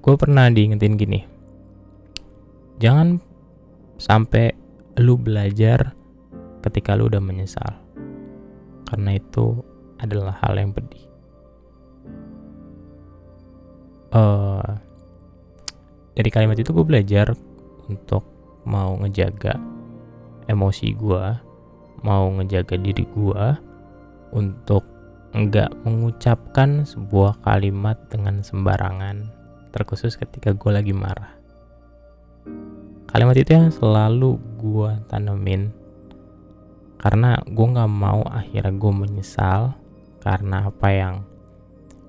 gue pernah diingetin gini. Jangan sampai lu belajar ketika lu udah menyesal. Karena itu adalah hal yang pedih. Uh, dari kalimat itu gue belajar untuk mau ngejaga emosi gue mau ngejaga diri gue untuk enggak mengucapkan sebuah kalimat dengan sembarangan terkhusus ketika gue lagi marah. Kalimat itu yang selalu gue tanemin. Karena gue nggak mau akhirnya gue menyesal karena apa yang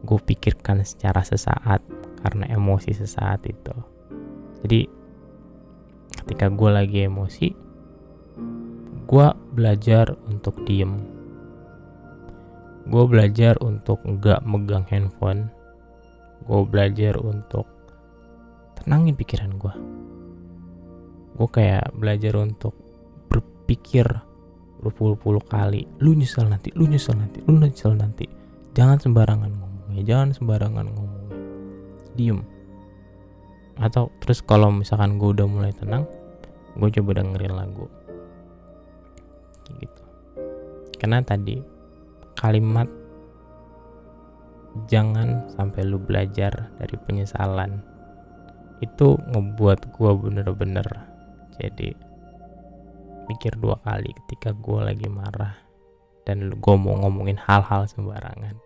gue pikirkan secara sesaat karena emosi sesaat itu. Jadi ketika gue lagi emosi gue belajar untuk diem. Gue belajar untuk nggak megang handphone gue belajar untuk tenangin pikiran gue gue kayak belajar untuk berpikir berpuluh-puluh kali lu nyesel nanti lu nyesel nanti lu nyesel nanti. Jangan sembarangan ngomongnya jangan sembarangan ngomongnya diem. Atau terus kalau misalkan gue udah mulai tenang gue coba dengerin lagu. Gitu. Karena tadi kalimat jangan sampai lu belajar dari penyesalan. Itu ngebuat gue bener-bener jadi mikir dua kali ketika gue lagi marah dan gue mau ngomongin hal-hal sembarangan